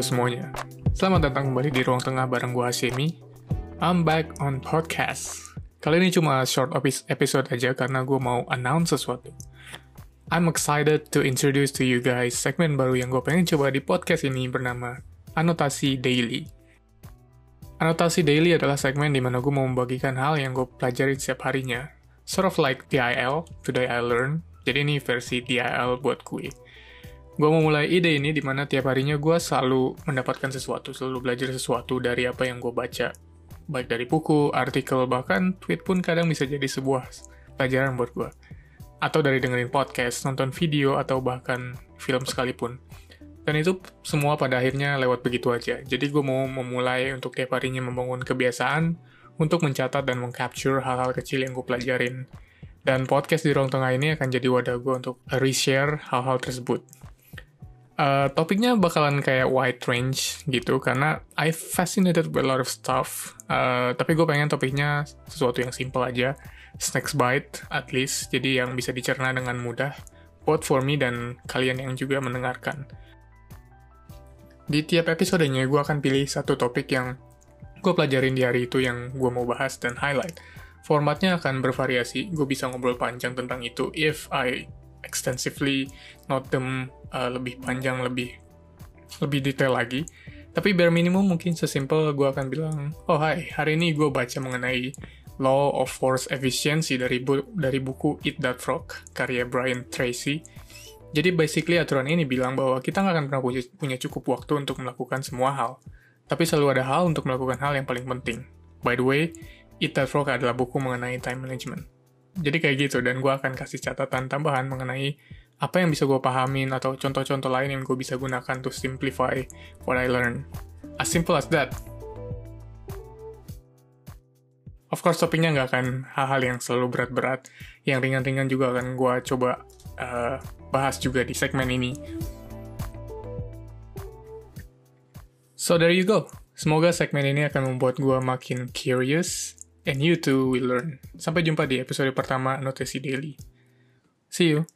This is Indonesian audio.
semuanya. Selamat datang kembali di Ruang Tengah bareng gue Hasemi. I'm back on podcast. Kali ini cuma short episode aja karena gue mau announce sesuatu. I'm excited to introduce to you guys segmen baru yang gue pengen coba di podcast ini bernama Anotasi Daily. Anotasi Daily adalah segmen di mana gue mau membagikan hal yang gue pelajari setiap harinya. Sort of like DIL, Today I Learn. Jadi ini versi DIL buat gue gue mau mulai ide ini di mana tiap harinya gue selalu mendapatkan sesuatu, selalu belajar sesuatu dari apa yang gue baca. Baik dari buku, artikel, bahkan tweet pun kadang bisa jadi sebuah pelajaran buat gue. Atau dari dengerin podcast, nonton video, atau bahkan film sekalipun. Dan itu semua pada akhirnya lewat begitu aja. Jadi gue mau memulai untuk tiap harinya membangun kebiasaan untuk mencatat dan mengcapture hal-hal kecil yang gue pelajarin. Dan podcast di ruang tengah ini akan jadi wadah gue untuk reshare hal-hal tersebut. Uh, topiknya bakalan kayak wide range gitu karena I fascinated with a lot of stuff. Uh, tapi gue pengen topiknya sesuatu yang simple aja, snacks bite at least, jadi yang bisa dicerna dengan mudah, both for me dan kalian yang juga mendengarkan. Di tiap episodenya gue akan pilih satu topik yang gue pelajarin di hari itu yang gue mau bahas dan highlight. Formatnya akan bervariasi, gue bisa ngobrol panjang tentang itu if I extensively note them uh, lebih panjang, lebih lebih detail lagi. Tapi bare minimum mungkin sesimpel gue akan bilang, oh hai, hari ini gue baca mengenai Law of Force Efficiency dari, bu dari buku Eat That Frog, karya Brian Tracy. Jadi basically aturan ini bilang bahwa kita nggak akan pernah punya, cukup waktu untuk melakukan semua hal. Tapi selalu ada hal untuk melakukan hal yang paling penting. By the way, Eat That Frog adalah buku mengenai time management. Jadi kayak gitu, dan gue akan kasih catatan tambahan mengenai apa yang bisa gue pahamin atau contoh-contoh lain yang gue bisa gunakan to simplify what I learn. As simple as that. Of course, topiknya nggak akan hal-hal yang selalu berat-berat. Yang ringan-ringan juga akan gue coba uh, bahas juga di segmen ini. So there you go. Semoga segmen ini akan membuat gue makin curious, and you too will learn. Sampai jumpa di episode pertama Notasi Daily. See you.